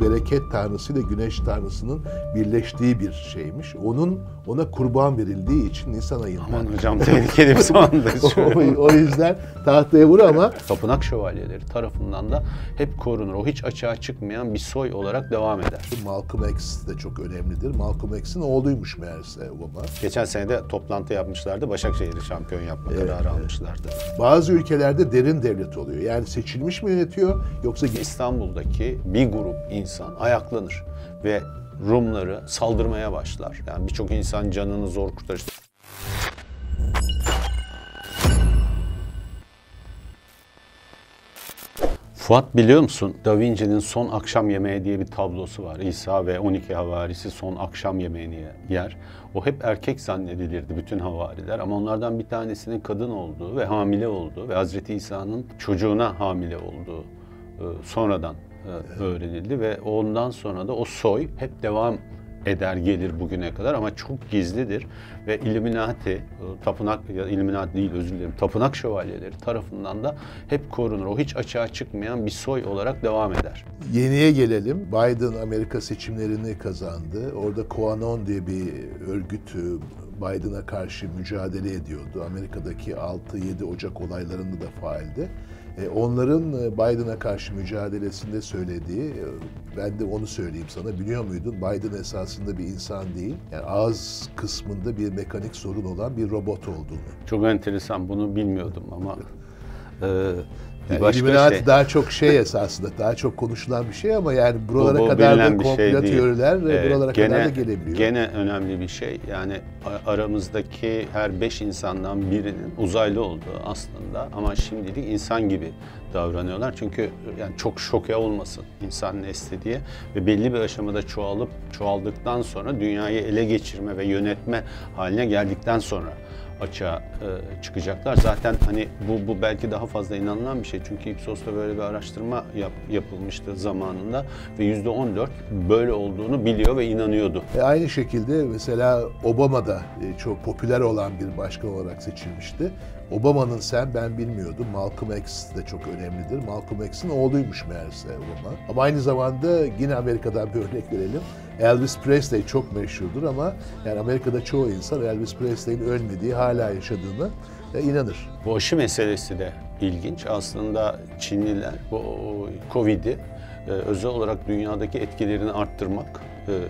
bereket tanrısı ile güneş tanrısının birleştiği bir şeymiş. Onun ona kurban verildiği için Nisan ayında. Aman hocam tehlikeli bir an. o, o yüzden tahtaya vur ama Tapınak şövalyeleri tarafından da hep korunur. O hiç açığa çıkmayan bir soy olarak devam eder. Malcolm X de çok önemlidir. Malcolm X'in oğluymuş meğerse Obama. Geçen sene de toplantı yapmışlardı. Başakşehir'i şampiyon yapma kararı almışlardı. Bazı ülkelerde derin devlet oluyor. Yani seçilmiş mi yönetiyor yoksa İstanbul'daki bir grup insan ayaklanır ve Rumları saldırmaya başlar. Yani birçok insan canını zor kurtarır. Fuat biliyor musun? Da Vinci'nin Son Akşam Yemeği diye bir tablosu var. İsa ve 12 havarisi son akşam yemeğini yer. O hep erkek zannedilirdi bütün havariler ama onlardan bir tanesinin kadın olduğu ve hamile olduğu ve Hazreti İsa'nın çocuğuna hamile olduğu e, sonradan e, öğrenildi ve ondan sonra da o soy hep devam eder gelir bugüne kadar ama çok gizlidir ve Illuminati, e, tapınak ya Illuminati değil özür dilerim, tapınak şövalyeleri tarafından da hep korunur. O hiç açığa çıkmayan bir soy olarak devam eder. Yeniye gelelim. Biden Amerika seçimlerini kazandı. Orada QAnon diye bir örgüt Biden'a karşı mücadele ediyordu. Amerika'daki 6-7 Ocak olaylarında da faaldi. E, Onların e, Biden'a karşı mücadelesinde söylediği, e, ben de onu söyleyeyim sana, biliyor muydun? Biden esasında bir insan değil, yani ağız kısmında bir mekanik sorun olan bir robot olduğunu. Çok enteresan bunu bilmiyordum ama Yani başka Illuminati şey. daha çok şey esasında, daha çok konuşulan bir şey ama yani buralara Bu- bu kadar da şey komplo değil. teoriler Ee, buralara kadar da gelebiliyor. Gene önemli bir şey. Yani aramızdaki her beş insandan birinin uzaylı olduğu aslında ama şimdilik insan gibi davranıyorlar. Çünkü yani çok şoke olmasın insan nesli diye ve belli bir aşamada çoğalıp çoğaldıktan sonra dünyayı ele geçirme ve yönetme haline geldikten sonra açığa e, çıkacaklar. Zaten hani bu, bu belki daha fazla inanılan bir şey. Çünkü Ipsos'ta böyle bir araştırma yap, yapılmıştı zamanında ve %14 böyle olduğunu biliyor ve inanıyordu. E aynı şekilde mesela Obama da e, çok popüler olan bir başkan olarak seçilmişti. Obama'nın sen ben bilmiyordum. Malcolm X de çok önemlidir. Malcolm X'in oğluymuş meğerse Obama. Ama aynı zamanda yine Amerika'dan bir örnek verelim. Elvis Presley çok meşhurdur ama yani Amerika'da çoğu insan Elvis Presley'in ölmediği, hala yaşadığını e, inanır. Bu aşı meselesi de ilginç. Aslında Çinliler bu Covid'i e, özel olarak dünyadaki etkilerini arttırmak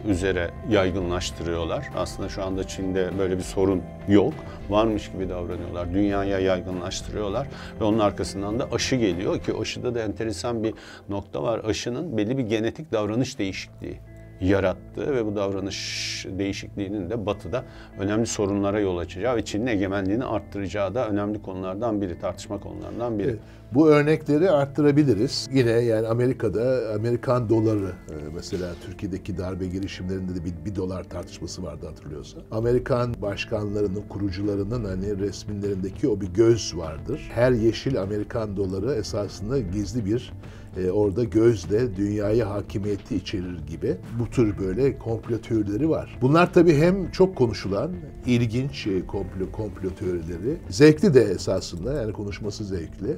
üzere yaygınlaştırıyorlar. Aslında şu anda Çin'de böyle bir sorun yok. Varmış gibi davranıyorlar. Dünyaya yaygınlaştırıyorlar ve onun arkasından da aşı geliyor ki aşıda da enteresan bir nokta var. Aşının belli bir genetik davranış değişikliği yarattığı ve bu davranış değişikliğinin de batıda önemli sorunlara yol açacağı ve Çin'in egemenliğini arttıracağı da önemli konulardan biri, tartışma konularından biri. Evet, Bu örnekleri arttırabiliriz. Yine yani Amerika'da Amerikan doları e, mesela Türkiye'deki darbe girişimlerinde de bir, bir dolar tartışması vardı hatırlıyorsan. Amerikan başkanlarının, kurucularının hani resminlerindeki o bir göz vardır. Her yeşil Amerikan doları esasında gizli bir e, orada gözle dünyaya hakimiyeti içerir gibi bu tür böyle komplo teorileri var. Bunlar tabii hem çok konuşulan, ilginç e, komplo, komplo teorileri, zevkli de esasında yani konuşması zevkli.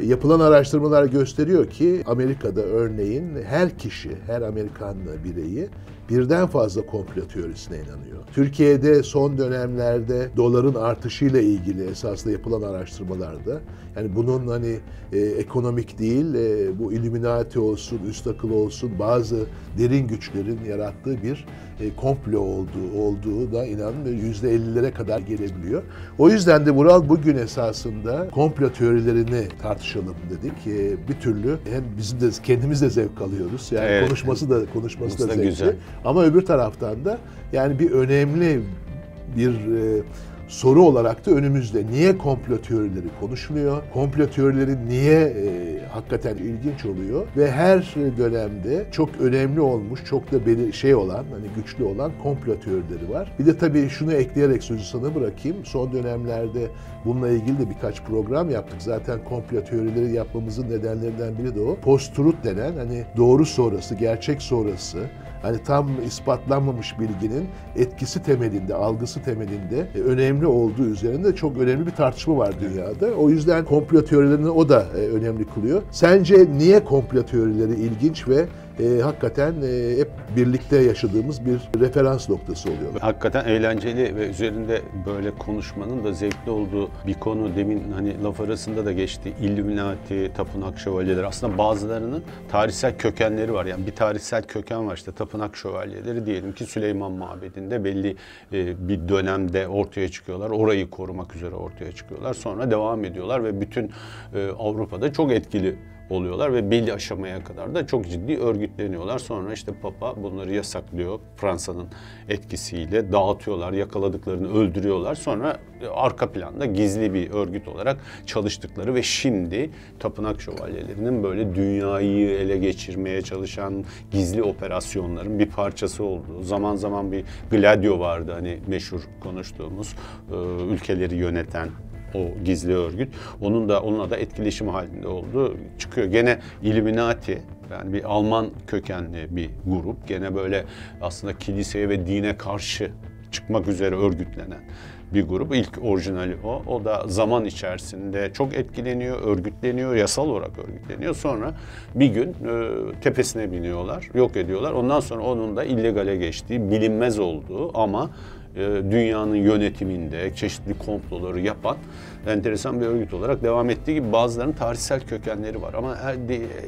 E, Yapılan araştırmalar gösteriyor ki Amerika'da örneğin her kişi, her Amerikan bireyi birden fazla komplo teorisine inanıyor. Türkiye'de son dönemlerde doların artışıyla ilgili esasında yapılan araştırmalarda yani bunun hani e, ekonomik değil e, bu Illuminati olsun, üst akıl olsun bazı derin güçlerin yarattığı bir e, komplo olduğu olduğu da inanın yüzde 50'lere kadar gelebiliyor. O yüzden de Vural bugün esasında komplo teorilerini tartışalım dedik. E, bir türlü hem bizim de kendimiz de zevk alıyoruz. Yani Evet. konuşması da konuşması da da zevkli. güzel. Ama öbür taraftan da yani bir önemli bir e, soru olarak da önümüzde. Niye komplo teorileri konuşuluyor? Komplo teorileri niye e, hakikaten ilginç oluyor? Ve her dönemde çok önemli olmuş, çok da belir şey olan, hani güçlü olan komplo teorileri var. Bir de tabii şunu ekleyerek sözü sana bırakayım. Son dönemlerde bununla ilgili de birkaç program yaptık. Zaten komplo teorileri yapmamızın nedenlerinden biri de o. Post-truth denen hani doğru sonrası, gerçek sonrası hani tam ispatlanmamış bilginin etkisi temelinde, algısı temelinde e, önemli olduğu üzerinde çok önemli bir tartışma var dünyada. O yüzden komplo teorilerini o da e, önemli kılıyor. Sence niye komplo teorileri ilginç ve e, hakikaten e, hep birlikte yaşadığımız bir referans noktası oluyorlar. Hakikaten eğlenceli ve üzerinde böyle konuşmanın da zevkli olduğu bir konu. Demin hani laf arasında da geçti. Illuminati, tapınak şövalyeleri. Aslında bazılarının tarihsel kökenleri var. Yani bir tarihsel köken var işte tapınak şövalyeleri diyelim ki Süleyman Mabedi'nde belli e, bir dönemde ortaya çıkıyorlar. Orayı korumak üzere ortaya çıkıyorlar. Sonra devam ediyorlar ve bütün e, Avrupa'da çok etkili oluyorlar ve belli aşamaya kadar da çok ciddi örgütleniyorlar. Sonra işte Papa bunları yasaklıyor Fransa'nın etkisiyle dağıtıyorlar, yakaladıklarını öldürüyorlar. Sonra arka planda gizli bir örgüt olarak çalıştıkları ve şimdi tapınak şövalyelerinin böyle dünyayı ele geçirmeye çalışan gizli operasyonların bir parçası olduğu. Zaman zaman bir Gladio vardı hani meşhur konuştuğumuz ülkeleri yöneten o gizli örgüt. Onun da onunla da etkileşim halinde oldu. Çıkıyor gene Illuminati yani bir Alman kökenli bir grup. Gene böyle aslında kiliseye ve dine karşı çıkmak üzere örgütlenen bir grup. İlk orijinali o. O da zaman içerisinde çok etkileniyor, örgütleniyor, yasal olarak örgütleniyor. Sonra bir gün e, tepesine biniyorlar, yok ediyorlar. Ondan sonra onun da illegale geçtiği, bilinmez olduğu ama dünyanın yönetiminde çeşitli komploları yapan enteresan bir örgüt olarak devam ettiği gibi bazılarının tarihsel kökenleri var. Ama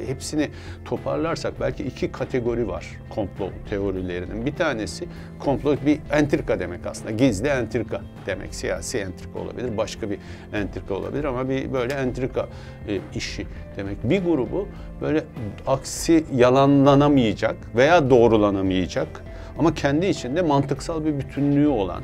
hepsini toparlarsak belki iki kategori var komplo teorilerinin. Bir tanesi komplo bir entrika demek aslında. Gizli entrika demek. Siyasi entrika olabilir, başka bir entrika olabilir ama bir böyle entrika e, işi demek. Bir grubu böyle aksi yalanlanamayacak veya doğrulanamayacak ama kendi içinde mantıksal bir bütünlüğü olan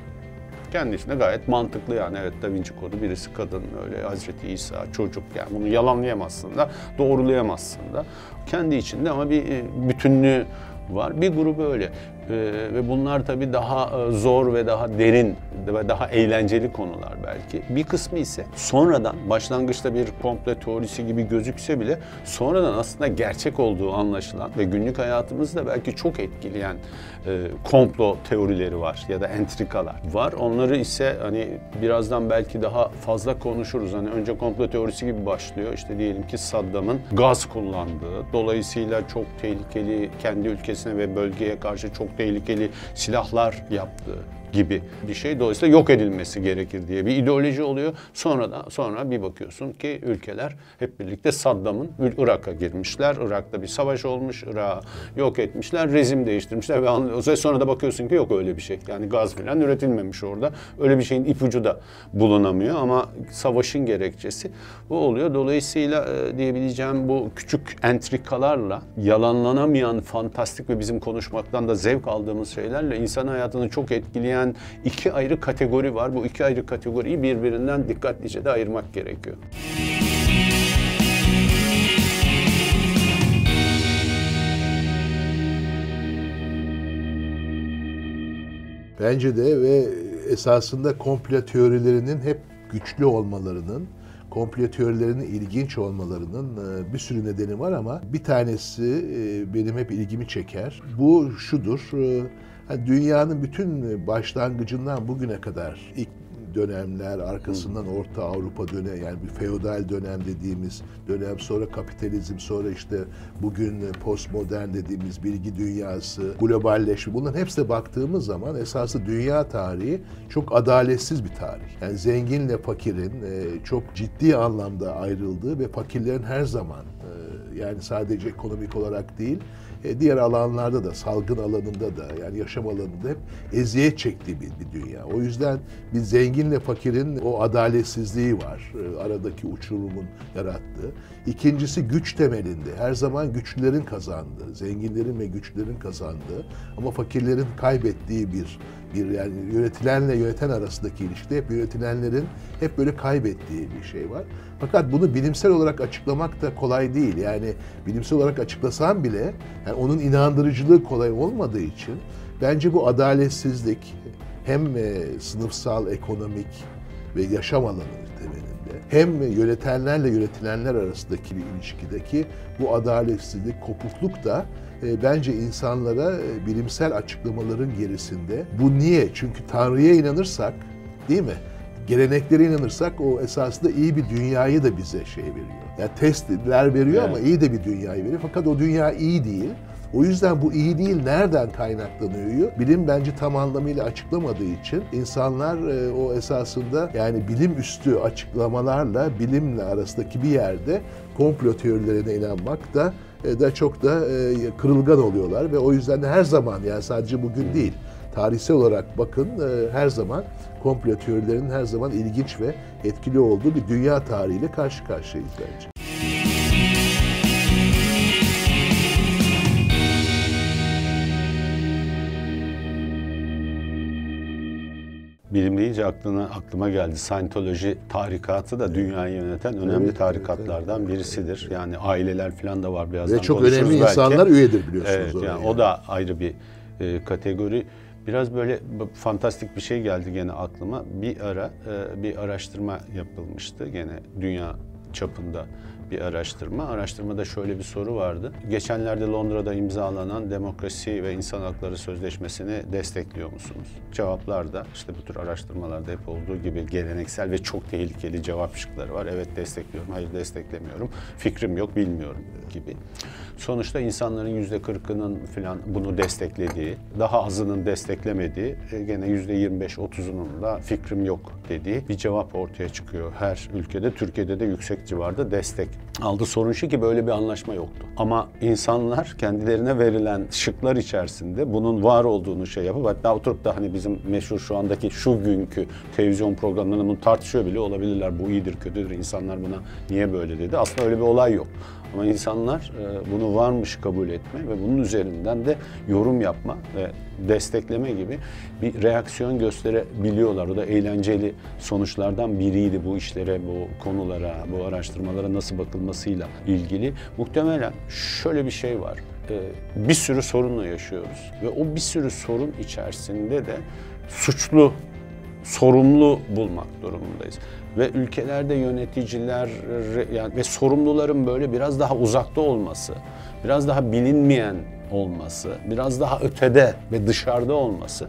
kendi içinde gayet mantıklı yani evet Da Vinci kodu birisi kadın öyle Hazreti İsa çocuk yani bunu yalanlayamazsın da doğrulayamazsın da kendi içinde ama bir e, bütünlüğü var. Bir grubu öyle. Ee, ve bunlar tabii daha e, zor ve daha derin ve daha eğlenceli konular belki. Bir kısmı ise sonradan başlangıçta bir komple teorisi gibi gözükse bile sonradan aslında gerçek olduğu anlaşılan ve günlük hayatımızda belki çok etkileyen e, komplo teorileri var ya da entrikalar var. Onları ise hani birazdan belki daha fazla konuşuruz. Hani önce komplo teorisi gibi başlıyor. İşte diyelim ki Saddam'ın gaz kullandığı, dolayısıyla çok tehlikeli kendi ülkesine ve bölgeye karşı çok tehlikeli silahlar yaptığı gibi bir şey. Dolayısıyla yok edilmesi gerekir diye bir ideoloji oluyor. Sonra da sonra bir bakıyorsun ki ülkeler hep birlikte Saddam'ın Irak'a girmişler. Irak'ta bir savaş olmuş. Irak'ı yok etmişler. Rezim değiştirmişler ve. Sonra da bakıyorsun ki yok öyle bir şey. Yani gaz falan üretilmemiş orada. Öyle bir şeyin ipucu da bulunamıyor ama savaşın gerekçesi bu oluyor. Dolayısıyla e, diyebileceğim bu küçük entrikalarla yalanlanamayan fantastik ve bizim konuşmaktan da zevk aldığımız şeylerle insan hayatını çok etkileyen eden iki ayrı kategori var. Bu iki ayrı kategoriyi birbirinden dikkatlice de ayırmak gerekiyor. Bence de ve esasında komplo teorilerinin hep güçlü olmalarının, komplo teorilerinin ilginç olmalarının e, bir sürü nedeni var ama bir tanesi e, benim hep ilgimi çeker. Bu şudur, e, dünyanın bütün başlangıcından bugüne kadar ilk dönemler, arkasından Orta Avrupa dönemi yani bir feodal dönem dediğimiz dönem, sonra kapitalizm, sonra işte bugün postmodern dediğimiz bilgi dünyası, globalleşme bunların hepsine baktığımız zaman esası dünya tarihi çok adaletsiz bir tarih. Yani zenginle fakirin e, çok ciddi anlamda ayrıldığı ve fakirlerin her zaman e, yani sadece ekonomik olarak değil e, diğer alanlarda da, salgın alanında da yani yaşam alanında hep eziyet çektiği bir, bir dünya. O yüzden bir zenginle fakirin o adaletsizliği var. E, aradaki uçurumun yarattığı. İkincisi güç temelinde. Her zaman güçlülerin kazandığı, zenginlerin ve güçlülerin kazandığı ama fakirlerin kaybettiği bir bir yani yönetilenle yöneten arasındaki ilişkide hep yönetilenlerin hep böyle kaybettiği bir şey var. Fakat bunu bilimsel olarak açıklamak da kolay değil. Yani bilimsel olarak açıklasan bile yani onun inandırıcılığı kolay olmadığı için bence bu adaletsizlik hem e, sınıfsal, ekonomik ve yaşam alanı temelinde hem yönetenlerle yönetilenler arasındaki bir ilişkideki bu adaletsizlik, kopukluk da e, bence insanlara e, bilimsel açıklamaların gerisinde. Bu niye? Çünkü Tanrı'ya inanırsak değil mi? Geleneklere inanırsak o esasında iyi bir dünyayı da bize şey veriyor. Yani testler veriyor evet. ama iyi de bir dünyayı veriyor. Fakat o dünya iyi değil. O yüzden bu iyi değil nereden kaynaklanıyor? Bilim bence tam anlamıyla açıklamadığı için insanlar e, o esasında yani bilim üstü açıklamalarla bilimle arasındaki bir yerde komplo teorilerine inanmak da e, da çok da e, kırılgan oluyorlar ve o yüzden de her zaman yani sadece bugün değil tarihsel olarak bakın e, her zaman komplo teorilerinin her zaman ilginç ve etkili olduğu bir dünya tarihiyle karşı karşıyayız bence. Bilim deyince aklına, aklıma geldi. Scientology tarikatı da dünyayı yöneten önemli Evet, tarikatlardan evet, birisidir. Yani aileler falan da var birazdan Ve çok önemli belki. insanlar üyedir biliyorsunuz. Evet, oraya yani o da ayrı bir e, kategori. Biraz böyle fantastik bir şey geldi gene aklıma. Bir ara e, bir araştırma yapılmıştı gene dünya çapında bir araştırma. Araştırmada şöyle bir soru vardı. Geçenlerde Londra'da imzalanan demokrasi ve insan hakları sözleşmesini destekliyor musunuz? Cevaplar da işte bu tür araştırmalarda hep olduğu gibi geleneksel ve çok tehlikeli cevap şıkları var. Evet destekliyorum, hayır desteklemiyorum, fikrim yok, bilmiyorum gibi. Sonuçta insanların yüzde kırkının falan bunu desteklediği, daha azının desteklemediği, e, gene yüzde 25-30'unun da fikrim yok dediği bir cevap ortaya çıkıyor. Her ülkede, Türkiye'de de yüksek civarda destek aldı. Sorun şu ki böyle bir anlaşma yoktu. Ama insanlar kendilerine verilen şıklar içerisinde bunun var olduğunu şey yapıp hatta oturup da hani bizim meşhur şu andaki şu günkü televizyon programlarında bunu tartışıyor bile olabilirler. Bu iyidir, kötüdür. İnsanlar buna niye böyle dedi. Aslında öyle bir olay yok. Ama insanlar e, bunu varmış kabul etme ve bunun üzerinden de yorum yapma ve destekleme gibi bir reaksiyon gösterebiliyorlar. O da eğlenceli sonuçlardan biriydi bu işlere, bu konulara, bu araştırmalara nasıl bakılmasıyla ilgili. Muhtemelen şöyle bir şey var. E, Bir sürü sorunla yaşıyoruz ve o bir sürü sorun içerisinde de suçlu sorumlu bulmak durumundayız. Ve ülkelerde yöneticiler yani ve sorumluların böyle biraz daha uzakta olması, biraz daha bilinmeyen olması, biraz daha ötede ve dışarıda olması,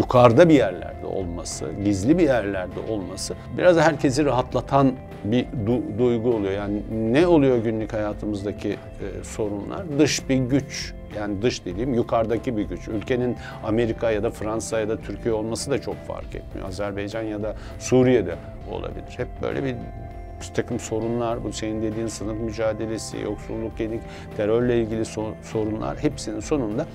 yukarıda bir yerlerde olması, gizli bir yerlerde olması biraz herkesi rahatlatan bir du- duygu oluyor. Yani ne oluyor günlük hayatımızdaki e, sorunlar? Dış bir güç yani dış dediğim yukarıdaki bir güç. Ülkenin Amerika ya da Fransa ya da Türkiye olması da çok fark etmiyor. Azerbaycan ya da Suriye'de olabilir. Hep böyle bir bir takım sorunlar, bu senin dediğin sınıf mücadelesi, yoksulluk, yedik, terörle ilgili so- sorunlar hepsinin sonunda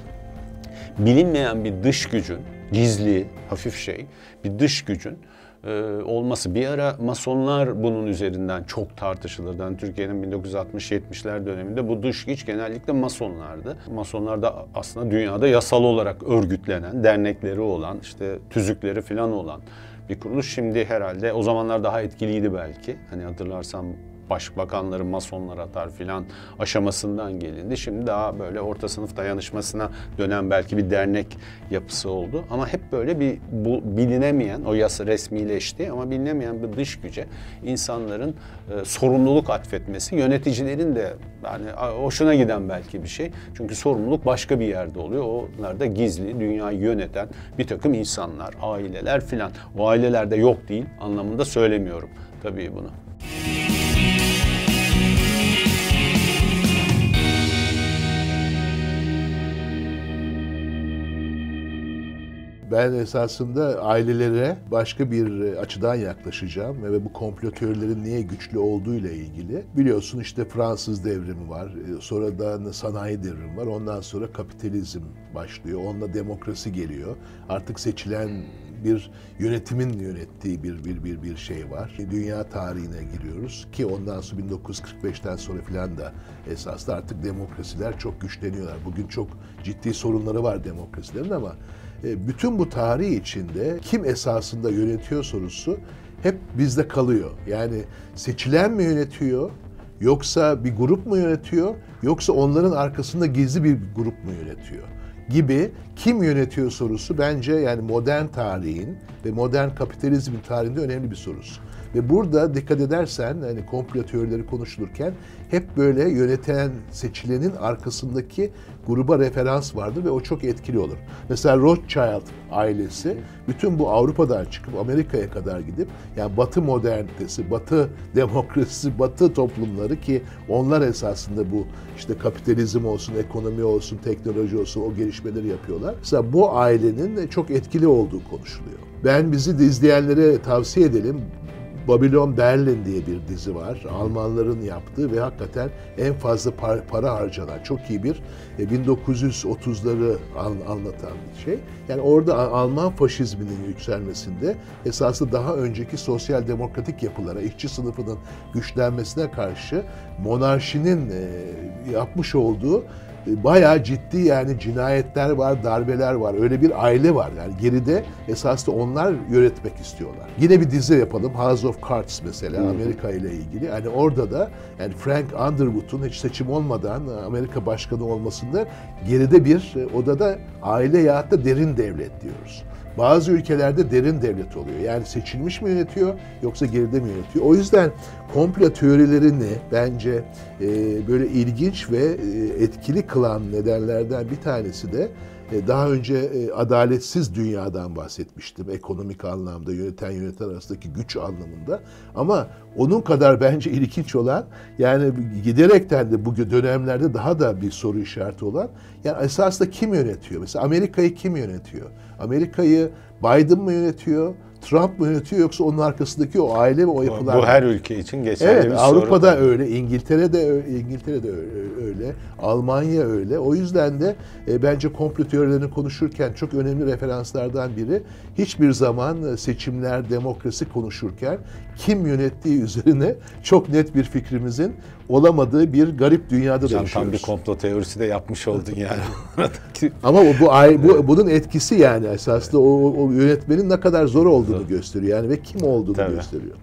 bilinmeyen bir dış gücün, gizli, hafif şey, bir dış gücün e, olması. Bir ara masonlar bunun üzerinden çok tartışılırdı. Yani Türkiye'nin 1960-70'ler döneminde bu dış güç genellikle masonlardı. Masonlar da aslında dünyada yasal olarak örgütlenen, dernekleri olan, işte tüzükleri falan olan bir kuruluş. Şimdi herhalde o zamanlar daha etkiliydi belki. Hani hatırlarsam başbakanları masonlar atar filan aşamasından gelindi. Şimdi daha böyle orta sınıf dayanışmasına dönen belki bir dernek yapısı oldu. Ama hep böyle bir bu bilinemeyen, o yasa resmileşti ama bilinemeyen bir dış güce insanların e, sorumluluk atfetmesi, yöneticilerin de yani hoşuna giden belki bir şey. Çünkü sorumluluk başka bir yerde oluyor. Onlar da gizli, dünyayı yöneten bir takım insanlar, aileler filan. O ailelerde yok değil anlamında söylemiyorum tabii bunu. Ben esasında ailelere başka bir e, açıdan yaklaşacağım ve bu komplo teorilerin niye güçlü olduğu ile ilgili. Biliyorsun işte Fransız devrimi var, e, sonradan sanayi devrimi var, ondan sonra kapitalizm başlıyor, onunla demokrasi geliyor. Artık seçilen bir yönetimin yönettiği bir bir bir bir şey var. Dünya tarihine giriyoruz ki ondan sonra 1945'ten sonra filan da esasında artık demokrasiler çok güçleniyorlar. Bugün çok ciddi sorunları var demokrasilerin ama e, bütün bu tarih içinde kim esasında yönetiyor sorusu hep bizde kalıyor. Yani seçilen mi yönetiyor yoksa bir grup mu yönetiyor yoksa onların arkasında gizli bir grup mu yönetiyor? gibi kim yönetiyor sorusu bence yani modern tarihin ve modern kapitalizmin tarihinde önemli bir sorusu. Ve burada dikkat edersen hani komplo teorileri konuşulurken hep böyle yöneten seçilenin arkasındaki gruba referans vardır ve o çok etkili olur. Mesela Rothschild ailesi bütün bu Avrupa'dan çıkıp Amerika'ya kadar gidip yani Batı modernitesi, Batı demokrasisi, Batı toplumları ki onlar esasında bu işte kapitalizm olsun, ekonomi olsun, teknoloji olsun o gelişmeleri yapıyorlar. Mesela bu ailenin çok etkili olduğu konuşuluyor. Ben bizi izleyenlere tavsiye edelim. Babylon Berlin diye bir dizi var. Almanların yaptığı ve hakikaten en fazla par- para harcanan çok iyi bir e, 1930'ları an- anlatan bir şey. Yani orada Alman faşizminin yükselmesinde esaslı daha önceki sosyal demokratik yapılara, işçi sınıfının güçlenmesine karşı monarşinin e, yapmış olduğu bayağı ciddi yani cinayetler var, darbeler var. Öyle bir aile var. Yani geride esasında onlar yönetmek istiyorlar. Yine bir dizi yapalım. House of Cards mesela Amerika ile ilgili. Hani orada da yani Frank Underwood'un hiç seçim olmadan Amerika başkanı olmasında geride bir e, odada aile yahut da derin devlet diyoruz. Bazı ülkelerde derin devlet oluyor. Yani seçilmiş mi yönetiyor yoksa geride mi yönetiyor? O yüzden komplo teorilerini bence e, böyle ilginç ve e, etkili kılan nedenlerden bir tanesi de daha önce e, adaletsiz dünyadan bahsetmiştim. Ekonomik anlamda, yöneten yöneten arasındaki güç anlamında. Ama onun kadar bence ilginç olan yani giderekten de bu dönemlerde daha da bir soru işareti olan yani esasında kim yönetiyor? Mesela Amerika'yı kim yönetiyor? Amerika'yı Biden mı yönetiyor? Trump mı yönetiyor yoksa onun arkasındaki o aile ve o yapılar Bu her ülke için geçerli Evet, bir soru. Avrupa'da öyle, İngiltere'de ö- İngiltere'de öyle, Almanya öyle. O yüzden de e, bence komplo teorilerini konuşurken çok önemli referanslardan biri hiçbir zaman e, seçimler, demokrasi konuşurken kim yönettiği üzerine çok net bir fikrimizin olamadığı bir garip dünyada da Can tam yaşıyoruz. bir komplo teorisi de yapmış oldun yani. Ama bu, bu bunun etkisi yani esasında o, o yönetmenin ne kadar zor olduğunu gösteriyor yani ve kim olduğunu Tabii. gösteriyor.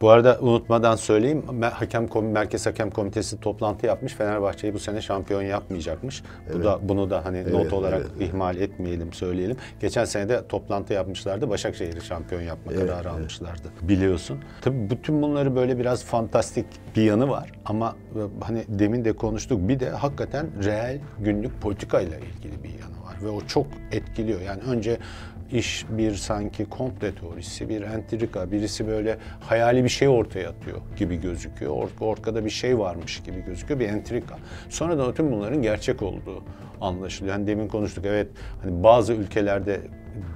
Bu arada unutmadan söyleyeyim. Hakem Merkez Hakem Komitesi toplantı yapmış. Fenerbahçe'yi bu sene şampiyon yapmayacakmış. Bu da bunu da hani not olarak evet, ihmal etmeyelim, söyleyelim. Geçen sene de toplantı yapmışlardı. Başakşehir'i şampiyon yapma kararı almışlardı. Biliyorsun. Tabii bütün bunları böyle biraz fantastik bir yanı var ama e, hani demin de konuştuk. Bir de hakikaten reel günlük politikayla ilgili bir yanı var ve o çok etkiliyor. Yani önce iş bir sanki komple teorisi, bir entrika, birisi böyle hayali bir şey ortaya atıyor gibi gözüküyor. Or- Ortada bir şey varmış gibi gözüküyor, bir entrika. Sonra da tüm bunların gerçek olduğu anlaşılıyor. Yani demin konuştuk, evet hani bazı ülkelerde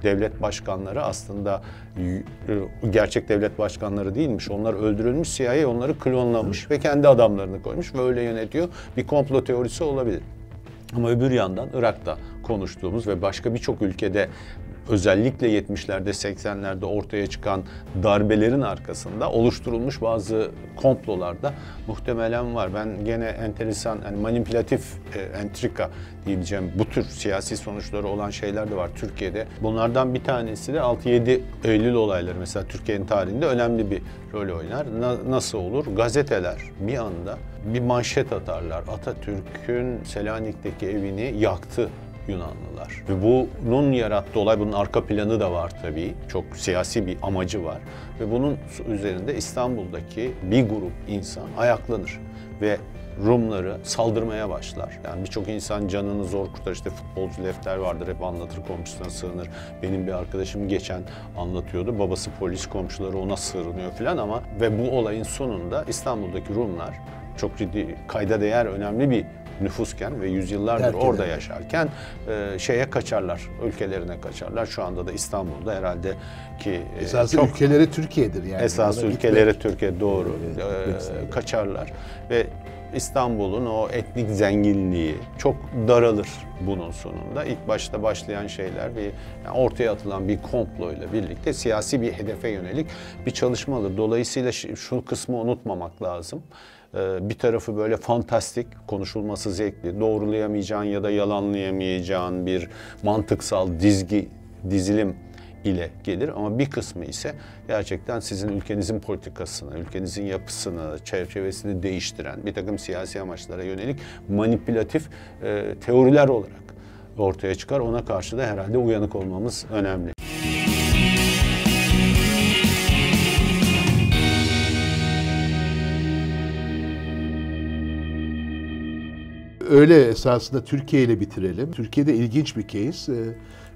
devlet başkanları aslında e, gerçek devlet başkanları değilmiş. Onlar öldürülmüş, CIA onları klonlamış ve kendi adamlarını koymuş ve öyle yönetiyor. Bir komplo teorisi olabilir. Ama öbür yandan Irak'ta konuştuğumuz ve başka birçok ülkede özellikle 70'lerde 80'lerde ortaya çıkan darbelerin arkasında oluşturulmuş bazı komplolarda muhtemelen var. Ben gene enteresan yani manipülatif e, entrika diyebileceğim bu tür siyasi sonuçları olan şeyler de var Türkiye'de. Bunlardan bir tanesi de 6-7 Eylül olayları mesela Türkiye'nin tarihinde önemli bir rol oynar. Na- nasıl olur? Gazeteler bir anda bir manşet atarlar. Atatürk'ün Selanik'teki evini yaktı Yunanlılar. Ve bunun yarattığı olay, bunun arka planı da var tabii. Çok siyasi bir amacı var. Ve bunun üzerinde İstanbul'daki bir grup insan ayaklanır. Ve Rumları saldırmaya başlar. Yani birçok insan canını zor kurtar. İşte futbolcu Lefter vardır hep anlatır komşusuna sığınır. Benim bir arkadaşım geçen anlatıyordu. Babası polis komşuları ona sığınıyor falan ama ve bu olayın sonunda İstanbul'daki Rumlar çok ciddi kayda değer önemli bir nüfusken ve yüzyıllardır Terk orada yaşarken e, şeye kaçarlar, ülkelerine kaçarlar. Şu anda da İstanbul'da herhalde ki e, Esası çok ülkeleri Türkiye'dir yani. esas Ona ülkeleri gitmek- Türkiye doğru e, kaçarlar ve İstanbul'un o etnik zenginliği çok daralır bunun sonunda. İlk başta başlayan şeyler bir yani ortaya atılan bir komployla birlikte siyasi bir hedefe yönelik bir çalışmadır. Dolayısıyla şu kısmı unutmamak lazım. Ee, Bir tarafı böyle fantastik, konuşulması zevkli, doğrulayamayacağın ya da yalanlayamayacağın bir mantıksal dizgi, dizilim ile gelir ama bir kısmı ise gerçekten sizin ülkenizin politikasını, ülkenizin yapısını, çerçevesini değiştiren bir takım siyasi amaçlara yönelik manipülatif e, teoriler olarak ortaya çıkar. Ona karşı da herhalde uyanık olmamız önemli. Öyle esasında Türkiye ile bitirelim. Türkiye'de ilginç bir case. Ee,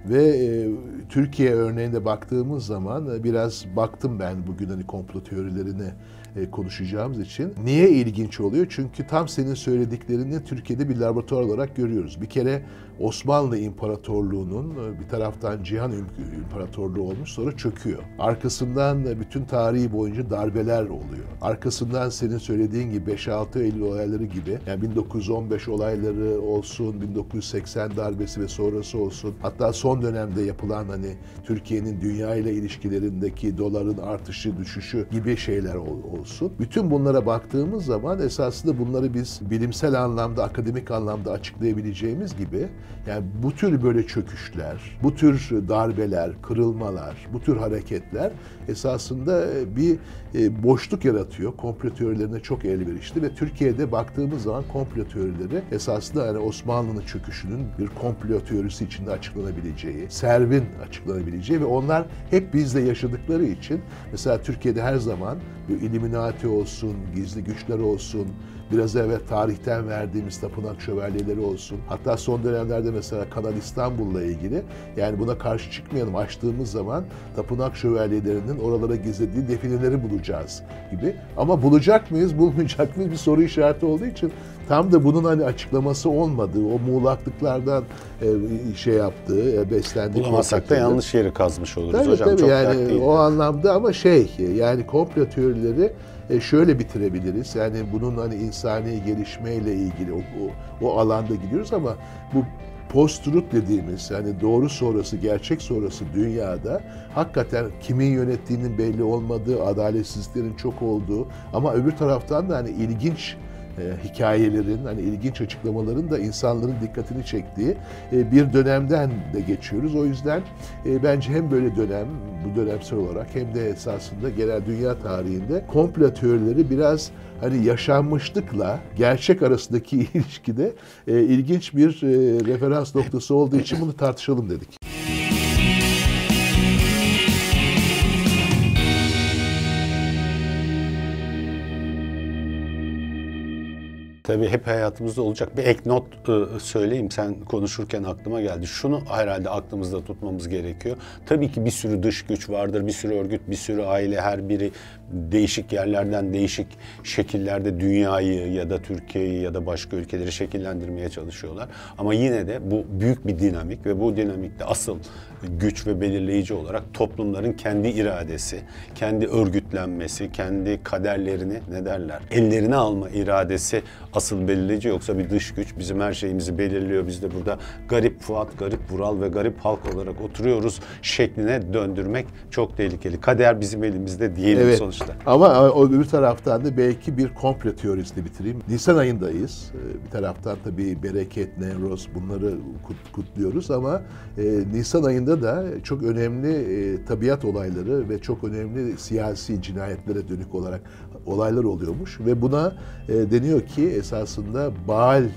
ve e, Türkiye örneğinde baktığımız zaman e, biraz baktım ben bugün hani komplo teorilerine e, konuşacağımız için. Niye ilginç oluyor? Çünkü tam senin söylediklerini Türkiye'de bir laboratuvar olarak görüyoruz. Bir kere Osmanlı İmparatorluğu'nun e, bir taraftan Cihan İmparatorluğu olmuş sonra çöküyor. Arkasından bütün tarihi boyunca darbeler oluyor. Arkasından senin söylediğin gibi 5-6 Eylül olayları gibi yani 1915 olayları olsun, 1980 darbesi ve sonrası olsun. Hatta son dönemde yapılan hani Türkiye'nin dünya ile ilişkilerindeki doların artışı, düşüşü gibi şeyler olsun. Bütün bunlara baktığımız zaman esasında bunları biz bilimsel anlamda, akademik anlamda açıklayabileceğimiz gibi yani bu tür böyle çöküşler, bu tür darbeler, kırılmalar, bu tür hareketler esasında bir e, boşluk yaratıyor. Komplo teorilerine çok elverişli ve Türkiye'de baktığımız zaman komplo teorileri esasında yani Osmanlı'nın çöküşünün bir komplo teorisi içinde açıklanabileceği, Servin açıklanabileceği ve onlar hep bizle yaşadıkları için mesela Türkiye'de her zaman Illuminati olsun, gizli güçler olsun, biraz evvel tarihten verdiğimiz tapınak şövalyeleri olsun. Hatta son dönemlerde mesela Kanal İstanbul'la ilgili yani buna karşı çıkmayalım açtığımız zaman tapınak şövalyelerinin oralara gizlediği defineleri bulacağız gibi. Ama bulacak mıyız, bulmayacak mıyız bir soru işareti olduğu için tam da bunun hani açıklaması olmadığı, o muğlaklıklardan e, şey yaptığı, e, beslendiği. Bulamazsak da yanlış yeri kazmış oluruz tabii, hocam. Tabii Çok yani o anlamda ama şey yani komplo teorileri e, şöyle bitirebiliriz. Yani bunun hani insani gelişmeyle ilgili o, o, o alanda gidiyoruz ama bu post-truth dediğimiz yani doğru sonrası, gerçek sonrası dünyada hakikaten kimin yönettiğinin belli olmadığı, adaletsizliklerin çok olduğu ama öbür taraftan da hani ilginç e, hikayelerin, hani ilginç açıklamaların da insanların dikkatini çektiği e, bir dönemden de geçiyoruz. O yüzden e, bence hem böyle dönem, bu dönemsel olarak hem de esasında genel dünya tarihinde komplo teorileri biraz hani yaşanmışlıkla gerçek arasındaki ilişkide e, ilginç bir e, referans noktası olduğu için bunu tartışalım dedik. Tabii hep hayatımızda olacak. Bir ek not e, söyleyeyim. Sen konuşurken aklıma geldi. Şunu herhalde aklımızda tutmamız gerekiyor. Tabii ki bir sürü dış güç vardır, bir sürü örgüt, bir sürü aile, her biri değişik yerlerden, değişik şekillerde dünyayı ya da Türkiye'yi ya da başka ülkeleri şekillendirmeye çalışıyorlar. Ama yine de bu büyük bir dinamik ve bu dinamikte asıl güç ve belirleyici olarak toplumların kendi iradesi, kendi örgütlenmesi, kendi kaderlerini ne derler, ellerine alma iradesi asıl belirleyici yoksa bir dış güç bizim her şeyimizi belirliyor. Biz de burada garip Fuat, garip Vural ve garip halk olarak oturuyoruz şekline döndürmek çok tehlikeli. Kader bizim elimizde diyelim evet. sonuçta. Ama o bir taraftan da belki bir komplo teorisini bitireyim. Nisan ayındayız. Ee, bir taraftan tabii bereket, Nevroz bunları kutluyoruz ama e, Nisan ayında da çok önemli e, tabiat olayları ve çok önemli siyasi cinayetlere dönük olarak olaylar oluyormuş ve buna e, deniyor ki esasında Baal e,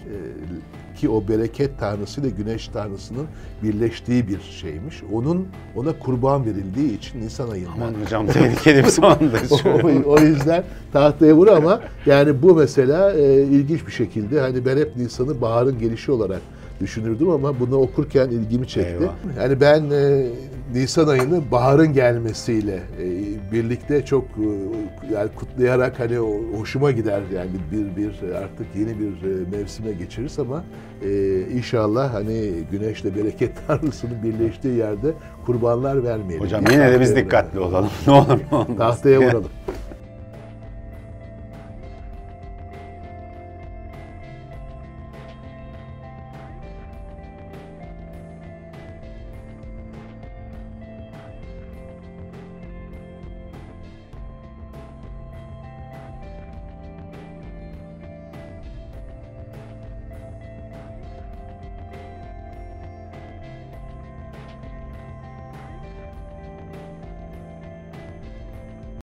ki o bereket tanrısı ile güneş tanrısının birleştiği bir şeymiş. Onun ona kurban verildiği için Nisan ayında. Aman hocam tehlikeli bir zamandayız. o, o yüzden tahtaya vur ama yani bu mesela e, ilginç bir şekilde hani ben hep Nisan'ı baharın gelişi olarak düşünürdüm ama bunu okurken ilgimi çekti. Eyvah. Yani ben e, Nisan ayını baharın gelmesiyle e, birlikte çok e, yani kutlayarak hani hoşuma gider yani bir bir artık yeni bir e, mevsime geçeriz ama e, inşallah hani güneşle bereket tanrısının birleştiği yerde kurbanlar vermeyelim. Hocam yine de biz dikkatli olalım. ne olur ne olmaz. Tahtaya vuralım.